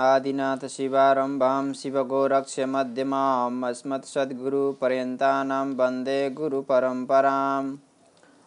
आदिनाथ शिवारम्भां शिवगोरक्षमध्यमाम् अस्मत्सद्गुरुपर्यन्तानां वन्दे गुरुपरम्पराम्।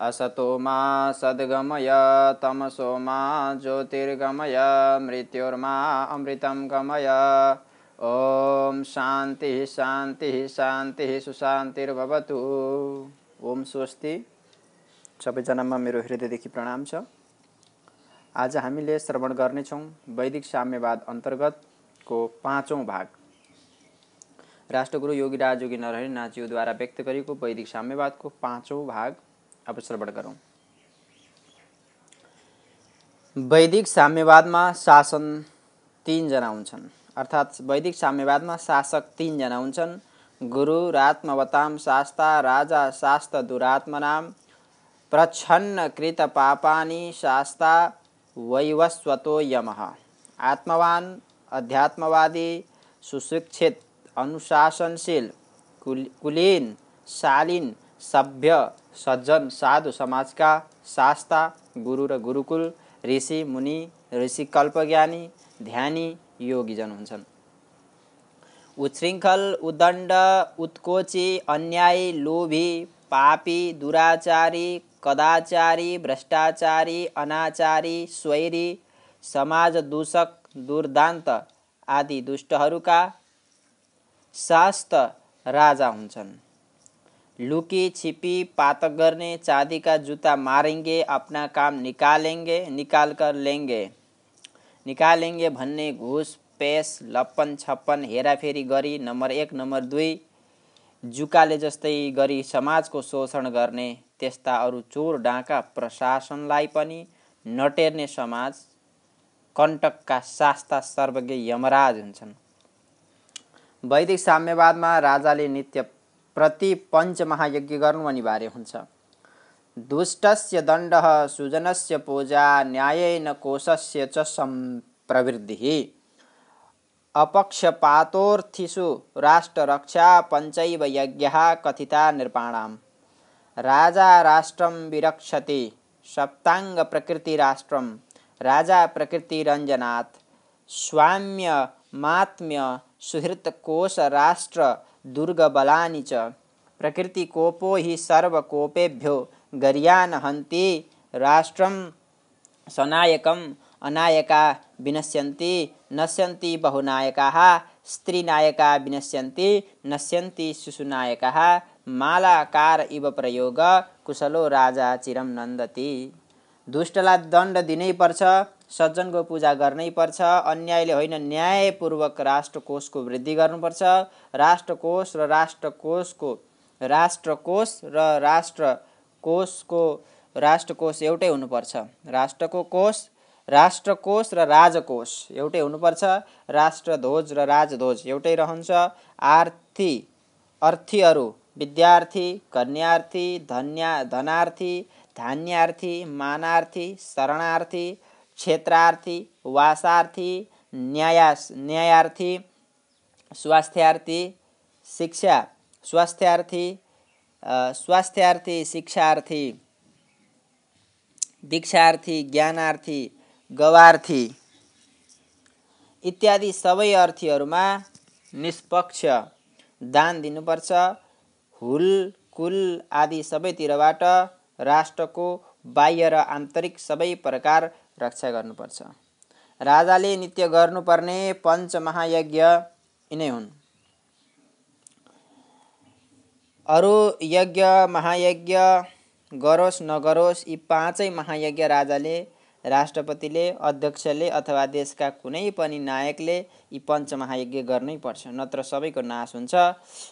असतो मा सद्गमय तमसो मा ज्योतिर्गमय मृत्युर्मा अमृतं गमय। ॐ शान्तिः शान्तिः शान्तिः सुशान्तिर्भवतु। ओम स्वस्ति। सबैजनामा मेरो हृदयदेखि प्रणाम छ। आज हामीले श्रवण गर्नेछौँ वैदिक साम्यवाद अन्तर्गतको पाँचौँ भाग। राष्ट्रगुरु योगीराज योगी नरहरि नाथज्यूद्वारा व्यक्त गरिएको वैदिक साम्यवादको पाँचौँ भाग। अब श्रवण गरौँ। वैदिक साम्यवादमा शासन तिनजना हुन्छन्। अर्थात् वैदिक साम्यवादमा शासक तिनजना हुन्छन्। गुरु रात्मवताम शास्ता राजा शास्त दुरात्मनाम प्रच्छन्न कृत पापानी शास्ता वैवस्वतो यमः। आत्मवान अध्यात्मवादी सुशिक्षित अनुशासनशील कुल कुलीन शालीन सभ्य सज्जन साधु समाजका शास्ता गुरु र गुरुकुल ऋषि मुनि ऋषि कल्पज्ञानी ध्यानी योगीजन हुन्छन्। उच्छृङ्खल उदण्ड उत्कोची अन्यायी लोभी पापी दुराचारी कदाचारी भ्रष्टाचारी अनाचारी स्वैरी समाज दूषक दुर्दान्त आदि दुष्टहरूका शास्त राजा हुन्छन्। लुकी छिपी पातक गर्ने चाँदीका जुत्ता मारेंगे अपना काम निकालेंगे निकाल कर लेंगे। निकालेंगे भन्ने घुस पेस लप्पन छप्पन हेराफेरी गरी नम्बर एक नम्बर दुई जुकाले जस्तै गरी समाजको शोषण गर्ने त्यस्ता अरू चोर डाँका प्रशासनलाई पनि नटेर्ने समाज कण्टकका शास्ता सर्वज्ञ यमराज हुन्छन्। वैदिक साम्यवादमा राजाले नित्य प्रति पञ्चमहायज्ञ गर्नु अनिवार्य हुन्छ। दुष्टस्य दण्डः सुजनस्य पूजा न्यायेन कोशस्य च सम्प्रवृद्धिः अपक्षपातोर्थिषु राष्ट्ररक्षा पञ्चैव यज्ञः कथिता नृपाणाम् राजा राष्ट्रं विरक्षति सप्ताङ्गप्रकृतिराष्ट्रं राजा प्रकृतिरञ्जनात् स्वाम्य मात्म्य सुहृत्कोशराष्ट्र दुर्गबलानि च प्रकृतिकोपो हि सर्वकोपेभ्यो गर्यान् हन्ति राष्ट्रं सनायकम् अनायका विनश्यन्ति नश्यन्ति बहुनायकाः स्त्रीनायका विनश्यन्ति नश्यन्ति शिशुनायकाः मालाकार इव प्रयोग कुशलो राजा चिरम नन्दति। दुष्टलाई दण्ड दिनै पर्छ सज्जनको पूजा गर्नै पर्छ अन्यायले होइन न्यायपूर्वक राष्ट्रकोषको वृद्धि गर्नुपर्छ। राष्ट्रकोष र राष्ट्रकोषको राष्ट्रकोष र राष्ट्रकोषको राष्ट्रकोष एउटै हुनुपर्छ। राष्ट्रको कोष राष्ट्रकोष र राजकोष एउटै हुनुपर्छ। राष्ट्रध्वज र राजध्वज एउटै रहन्छ। आर्थी अर्थीहरू विद्यार्थी कन्यार्थी धन्या धनार्थी धान्यार्थी मानार्थी शरणार्थी क्षेत्रार्थी वासार्थी न्यायास न्यायार्थी स्वास्थ्यार्थी शिक्षा स्वास्थ्यार्थी स्वास्थ्यार्थी शिक्षार्थी दीक्षार्थी ज्ञानार्थी गवार्थी। इत्यादि सबै अर्थीहरूमा निष्पक्ष दान दिनुपर्छ। हुल कुल आदि सबैतिरबाट राष्ट्रको बाह्य र आन्तरिक सबै प्रकार रक्षा गर्नुपर्छ। राजाले नित्य गर्नुपर्ने पञ्चमहायज्ञ यिनै हुन्। अरू यज्ञ महायज्ञ गरोस् नगरोस् यी पाँचै महायज्ञ राजाले राष्ट्रपतिले अध्यक्षले अथवा देशका कुनै पनि नायकले यी पञ्चमहायज्ञ गर्नै पर्छ। नत्र सबैको नाश हुन्छ।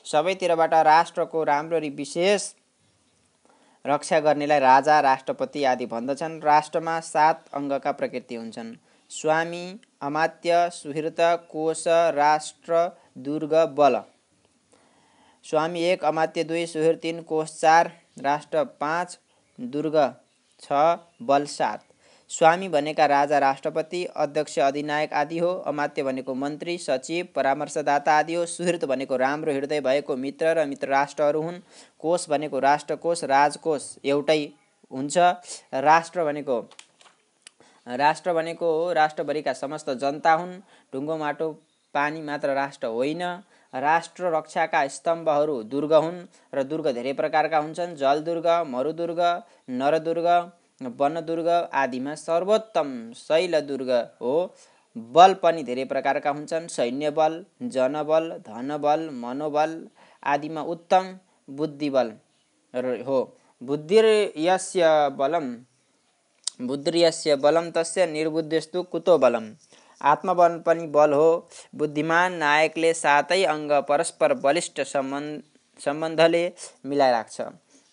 सबैतिरबाट राष्ट्रको राम्ररी विशेष रक्षा गर्नेलाई राजा राष्ट्रपति आदि भन्दछन्। राष्ट्रमा सात अङ्गका प्रकृति हुन्छन्। स्वामी अमात्य सुहृत कोश राष्ट्र दुर्ग बल। स्वामी एक अमात्य दुई सुहृद तिन कोश चार राष्ट्र पाँच दुर्ग छ बल सात। स्वामी भनेका राजा राष्ट्रपति अध्यक्ष अधिनायक आदि हो। अमात्य भनेको मन्त्री सचिव परामर्शदाता आदि हो। सुहृत भनेको राम्रो हृदय भएको मित्र र मित्र राष्ट्रहरू हुन्। कोष भनेको राष्ट्रकोष राजकोष एउटै हुन्छ। राष्ट्र भनेको राष्ट्र भनेको हो राष्ट्रभरिका समस्त जनता हुन्। ढुङ्गो माटो पानी मात्र राष्ट्र होइन। राष्ट्र रक्षाका स्तम्भहरू दुर्ग हुन् र दुर्ग धेरै प्रकारका हुन्छन्। जलदुर्ग मरुदुर्ग नरदुर्ग वनदुर्ग आदिमा सर्वोत्तम शैलदुर्ग हो। बल पनि धेरै प्रकारका हुन्छन्। सैन्य बल जनबल धनबल मनोबल आदिमा उत्तम बुद्धिबल हो। बुद्धिर्यस्य बलम बुद्धिर्यस्य बलम तस्य निर्बुद्धिस्तु कुतो बलम आत्मबल पनि बल हो। बुद्धिमान नायकले सातै अङ्ग परस्पर बलिष्ठ सम्बन्ध सम्बन्धले मिलाइराख्छ।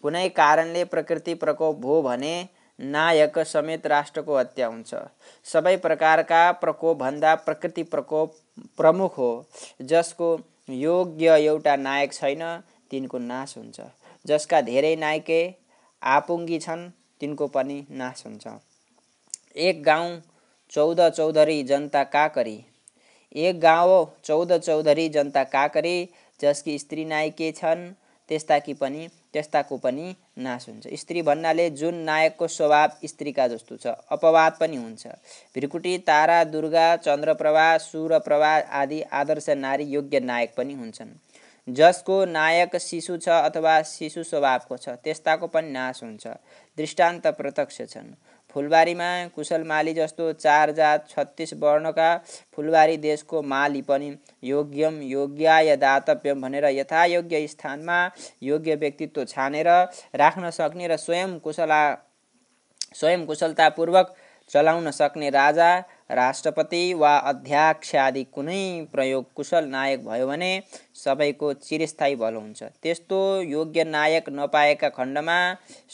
कुनै कारणले प्रकृति प्रकोप भयो भने नायक समेत राष्ट्रको हत्या हुन्छ। सबै प्रकारका प्रकोपभन्दा प्रकृति प्रकोप प्रमुख हो। जसको योग्य एउटा नायक छैन तिनको नाश हुन्छ। जसका धेरै नायके आपुङ्गी छन् तिनको पनि नाश हुन्छ। एक गाउँ चौध चौधरी जनता काकरी एक गाउँ चौध चौधरी जनता काकरी जसकी स्त्री नायिके छन् त्यस्ताकी पनि त्यस्ताको पनि नाश हुन्छ। स्त्री भन्नाले जुन नायकको स्वभाव स्त्रीका जस्तो छ अपवाद पनि हुन्छ। भ्रिकुटी तारा दुर्गा चन्द्रप्रभा सूर्यप्रभा आदि आदर्श नारी योग्य नायक पनि हुन्छन्। जसको नायक शिशु छ अथवा शिशु स्वभावको छ त्यस्ताको पनि नाश हुन्छ। दृष्टान्त प्रत्यक्ष छन्। फुलबारीमा कुशल माली जस्तो चार जात छत्तिस वर्णका फुलबारी देशको माली पनि योग्यम योग्याय दातव्यम भनेर यथायोग्य स्थानमा योग्य व्यक्तित्व छानेर राख्न सक्ने र स्वयं कुशला स्वयं कुशलतापूर्वक चलाउन सक्ने राजा राष्ट्रपति वा अध्यक्ष आदि कुनै प्रयोग कुशल नायक भयो भने सबैको चिरस्थायी भलो हुन्छ। त्यस्तो योग्य नायक नपाएका खण्डमा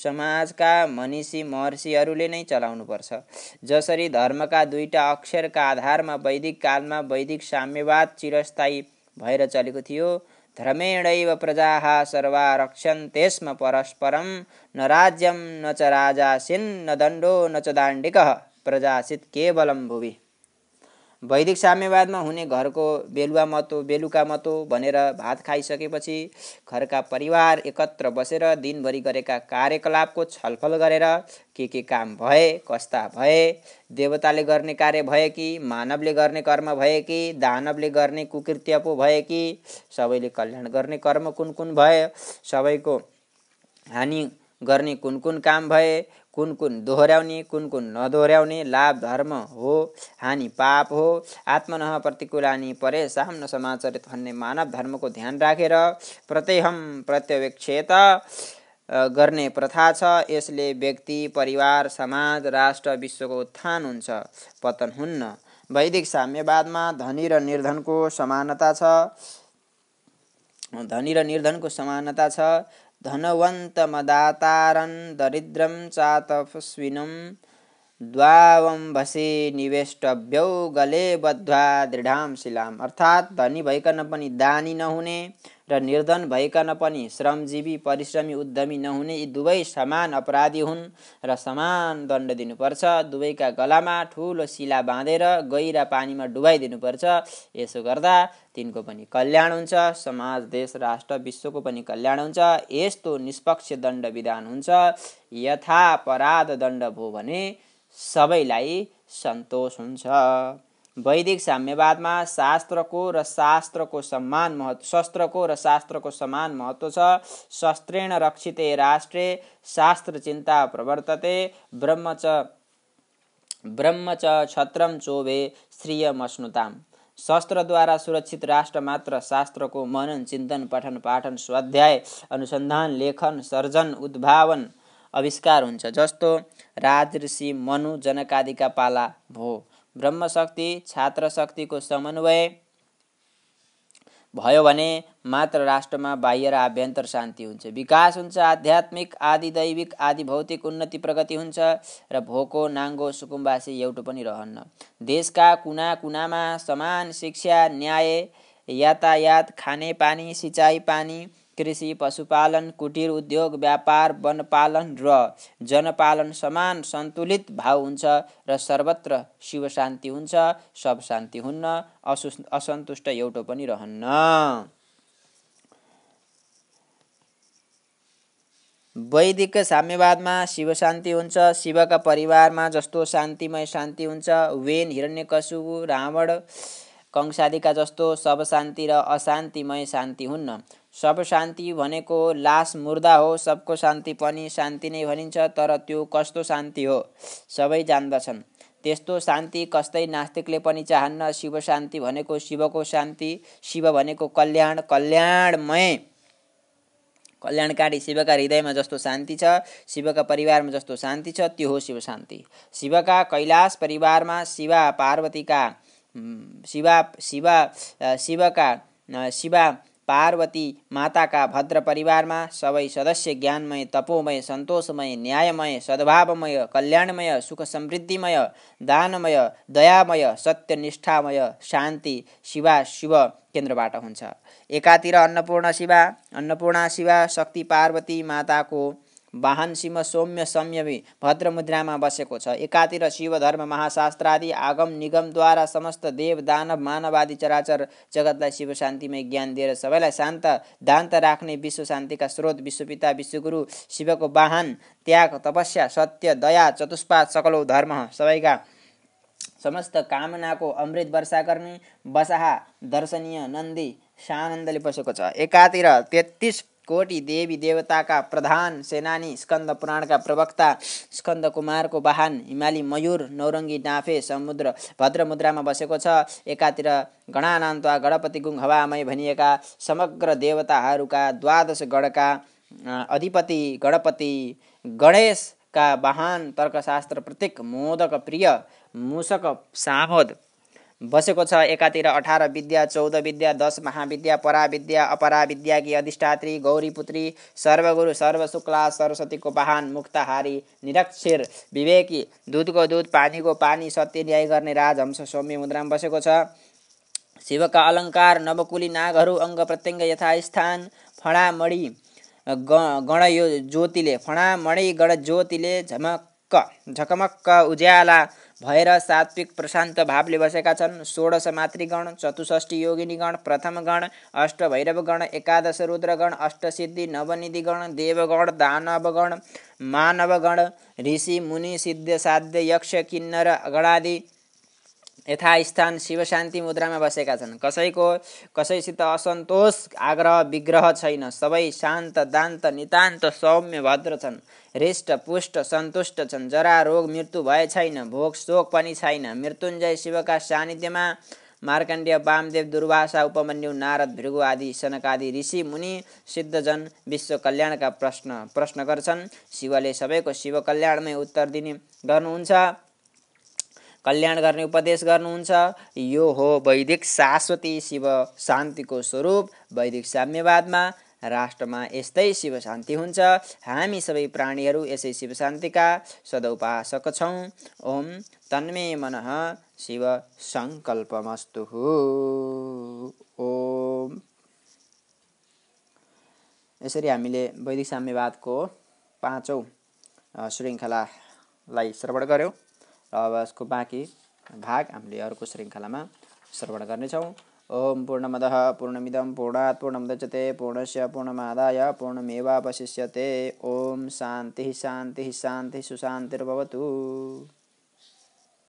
समाजका मनिषी महर्षिहरूले नै चलाउनुपर्छ। जसरी धर्मका दुईटा अक्षरका आधारमा वैदिक कालमा वैदिक साम्यवाद चिरस्थायी भएर चलेको थियो धर्मेणैव प्रजा सर्वा रक्षन् त्यसमा परस्परम न राज्यम न च राजासिन् न दण्डो न च दाण्डिकः। प्रजासित केवलम भुवि। वैदिक साम्यवादमा हुने घरको बेलुवा मतो बेलुका मतो भनेर भात खाइसकेपछि घरका परिवार एकत्र बसेर दिनभरि गरेका कार्यकलापको छलफल गरेर के के काम भए कस्ता भए देवताले गर्ने कार्य भए कि मानवले गर्ने कर्म भए कि दानवले गर्ने कुकृत्य पो भए कि सबैले कल्याण गर्ने कर्म कुन कुन भए सबैको हानि गर्ने कुन कुन काम भए कुन कुन दोहोऱ्याउने कुन कुन नदोहोऱ्याउने लाभ धर्म हो हानि पाप हो आत्मनः प्रतिकूलानी परे साम्न समाचरित भन्ने मानव धर्मको ध्यान राखेर प्रत्यहम प्रत्यवेक्षेत गर्ने प्रथा छ। यसले व्यक्ति परिवार समाज राष्ट्र विश्वको उत्थान हुन्छ। पतन हुन्न। वैदिक साम्यवादमा धनी र निर्धनको समानता छ। धनी र निर्धनको समानता छ। धनवन्तमदातारन् दरिद्रं चातपस्विनं द्वावम्भसे निवेष्टभ्यौ गले बद्ध्वा दृढां शिलाम। अर्थात् धनी भइकन पनि दानी नहुने र निर्धन भइकन पनि श्रमजीवी परिश्रमी उद्यमी नहुने यी दुवै समान अपराधी हुन् र समान दण्ड दिनुपर्छ। दुवैका गलामा ठुलो शिला बाँधेर गहिरा पानीमा डुबाइदिनुपर्छ यसो गर्दा तिनको पनि कल्याण हुन्छ। समाज देश राष्ट्र विश्वको पनि कल्याण हुन्छ। यस्तो निष्पक्ष दण्ड विधान हुन्छ। यथा अपराध दण्ड भयो भने सबैलाई सन्तोष हुन्छ। वैदिक साम्यवादमा शास्त्रको र शास्त्रको सम्मान महत्व शस्त्रको र शास्त्रको समान महत्व छ। शस्त्रेण रक्षिते राष्ट्रे शास्त्र चिन्ता प्रवर्तते। ब्रह्म च ब्रह्म च छत्रम चोभे श्रियमश्नुताम। शस्त्रद्वारा सुरक्षित राष्ट्र मात्र शास्त्रको मनन चिन्तन पठन पाठन स्वाध्याय अनुसन्धान लेखन सर्जन उद्भावन आविष्कार हुन्छ। जस्तो राजऋषि मनु जनकादिका पाला भो। ब्रह्मशक्ति छात्र शक्तिको समन्वय भयो भने मात्र राष्ट्रमा बाह्य र आभ्यन्तर शान्ति हुन्छ। विकास हुन्छ आध्यात्मिक आदि दैविक आदि भौतिक उन्नति प्रगति हुन्छ र भोको नाङ्गो सुकुम्बासी एउटो पनि रहन्न। देशका कुना कुनामा समान शिक्षा न्याय यातायात खाने पानी सिँचाइ पानी कृषि पशुपालन कुटीर उद्योग व्यापार वनपालन र जनपालन समान सन्तुलित भाव हुन्छ र सर्वत्र शिव शान्ति हुन्छ सब शान्ति हुन्न असु असन्तुष्ट एउटो पनि रहन्न। वैदिक साम्यवादमा शिव शान्ति हुन्छ शिवका परिवारमा जस्तो शान्तिमय शान्ति हुन्छ वेन हिरण्यकशु रावण कंसादिका जस्तो सब शान्ति र अशान्तिमय शान्ति हुन्न। सब शान्ति भनेको लास मुर्दा हो। सबको शान्ति पनि शान्ति नै भनिन्छ तर त्यो कस्तो शान्ति हो? सबै जान्दछन्। त्यस्तो शान्ति कस्तै नास्तिकले पनि चाहन्न शिव शान्ति भनेको शिवको शान्ति शिव भनेको कल्याण कल्याणमय। कल्याणकारी शिवका हृदयमा जस्तो शान्ति छ शिवका परिवारमा जस्तो शान्ति छ त्यो हो शिव शान्ति शिवका कैलाश परिवारमा शिवा पार्वतीका शिवा शिवा शिवका शिवा पार्वती माताका भद्र परिवारमा सबै सदस्य ज्ञानमय तपोमय सन्तोषमय न्यायमय सद्भावमय कल्याणमय सुख समृद्धिमय दानमय दयामय सत्यनिष्ठामय शान्ति शिवा शिव केन्द्रबाट हुन्छ। एकातिर अन्नपूर्ण शिवा अन्नपूर्णा शिवा शक्ति पार्वती माताको वाहन सिंह सौम्य संयमी भद्र मुद्रामा बसेको छ। एकातिर शिव धर्म महाशास्त्र आदि आगम निगमद्वारा समस्त देव दानव मानवादी चराचर जगतलाई शिव शान्तिमय ज्ञान दिएर सबैलाई शान्त दान्त राख्ने विश्व शान्तिका स्रोत विश्वपिता विश्वगुरु शिवको वाहन त्याग तपस्या सत्य दया चतुष्पाद सकलौ धर्म सबैका समस्त कामनाको अमृत वर्षा गर्ने बसाहा दर्शनीय नन्दी सानन्दले बसेको छ। एकातिर तेत्तिस कोटि देवी देवताका प्रधान सेनानी स्कन्द पुराणका प्रवक्ता स्कन्द कुमारको वाहन हिमाली मयूर नौरङ्गी डाँफे समुद्र भद्र मुद्रामा बसेको छ। एकातिर गणानान्त गणपति गुङ हवामय भनिएका समग्र देवताहरूका द्वादश गणका अधिपति गणपति गणेशका वाहन तर्कशास्त्र प्रत्येक मोदक प्रिय मूषक सामोद बसेको छ एकातिर अठार विद्या चौध विद्या दस महाविद्या पराविद्या अपराविद्याकी अधिष्ठात्री गौरीपुत्री सर्वगुरु सर्वशुक्ला सरस्वतीको वाहन मुक्ताहारी निरक्षर विवेकी दुधको दुध पानीको पानी सत्य न्याय गर्ने राजहंस सौम्य मुद्रामा बसेको छ। शिवका अलङ्कार नवकुली नागहरू अङ्ग प्रत्यङ्ग यथास्थान फणामणी गण यो ज्योतिले फणामणी गण ज्योतिले झमक्क झकमक्क उज्याला भएर सात्विक प्रशान्त भावले बसेका छन्। षोडश मातृगण चतुष्ठी योगिनीगण प्रथम गण अष्ट भैरवगण एकादश रुद्रगण अष्टसिद्धि नवनिधिगण देवगण दानवगण मानवगण ऋषि मुनि सिद्ध साध्य यक्ष किन्नर गणादि यथास्थान शिवशान्ति मुद्रामा बसेका छन्। कसैको कसैसित असन्तोष आग्रह विग्रह छैन। सबै शान्त दान्त नितान्त सौम्य भद्र छन्। हृष्ट पुष्ट सन्तुष्ट छन्। जरा रोग मृत्यु भए छैन। भोग शोक पनि छैन। मृत्युञ्जय शिवका सानिध्यमा मार्कण्डेय वामदेव दुर्वासा उपमन्यु नारद भृगु आदि सनकादि ऋषि मुनि सिद्धजन विश्व कल्याणका प्रश्न प्रश्न गर्छन्। शिवले सबैको शिव कल्याणमै उत्तर दिने गर्नुहुन्छ। कल्याण गर्ने उपदेश गर्नुहुन्छ। यो हो वैदिक शाश्वती शिव शान्तिको स्वरूप। वैदिक साम्यवादमा राष्ट्रमा यस्तै शिव शान्ति हुन्छ। हामी सबै प्राणीहरू यसै शिव शान्तिका सदौपासक छौँ। ओम तन्मे मन शिव सङ्कल्पमस्तु। ओम। यसरी हामीले वैदिक साम्यवादको पाँचौँ श्रृङ्खलालाई श्रवण गऱ्यौँ अब यसको बाँकी भाग हामीले अर्को श्रृङ्खलामा श्रवण गर्नेछौँ। ओम पूर्णमदः पूर्णमिदं पूर्णात् पूर्णमुदच्यते पूर्णस्य पूर्णमादाय पूर्णमेवावशिष्यते। ओम शान्तिः शान्तिः शान्तिः सुशान्तिर्भवतु।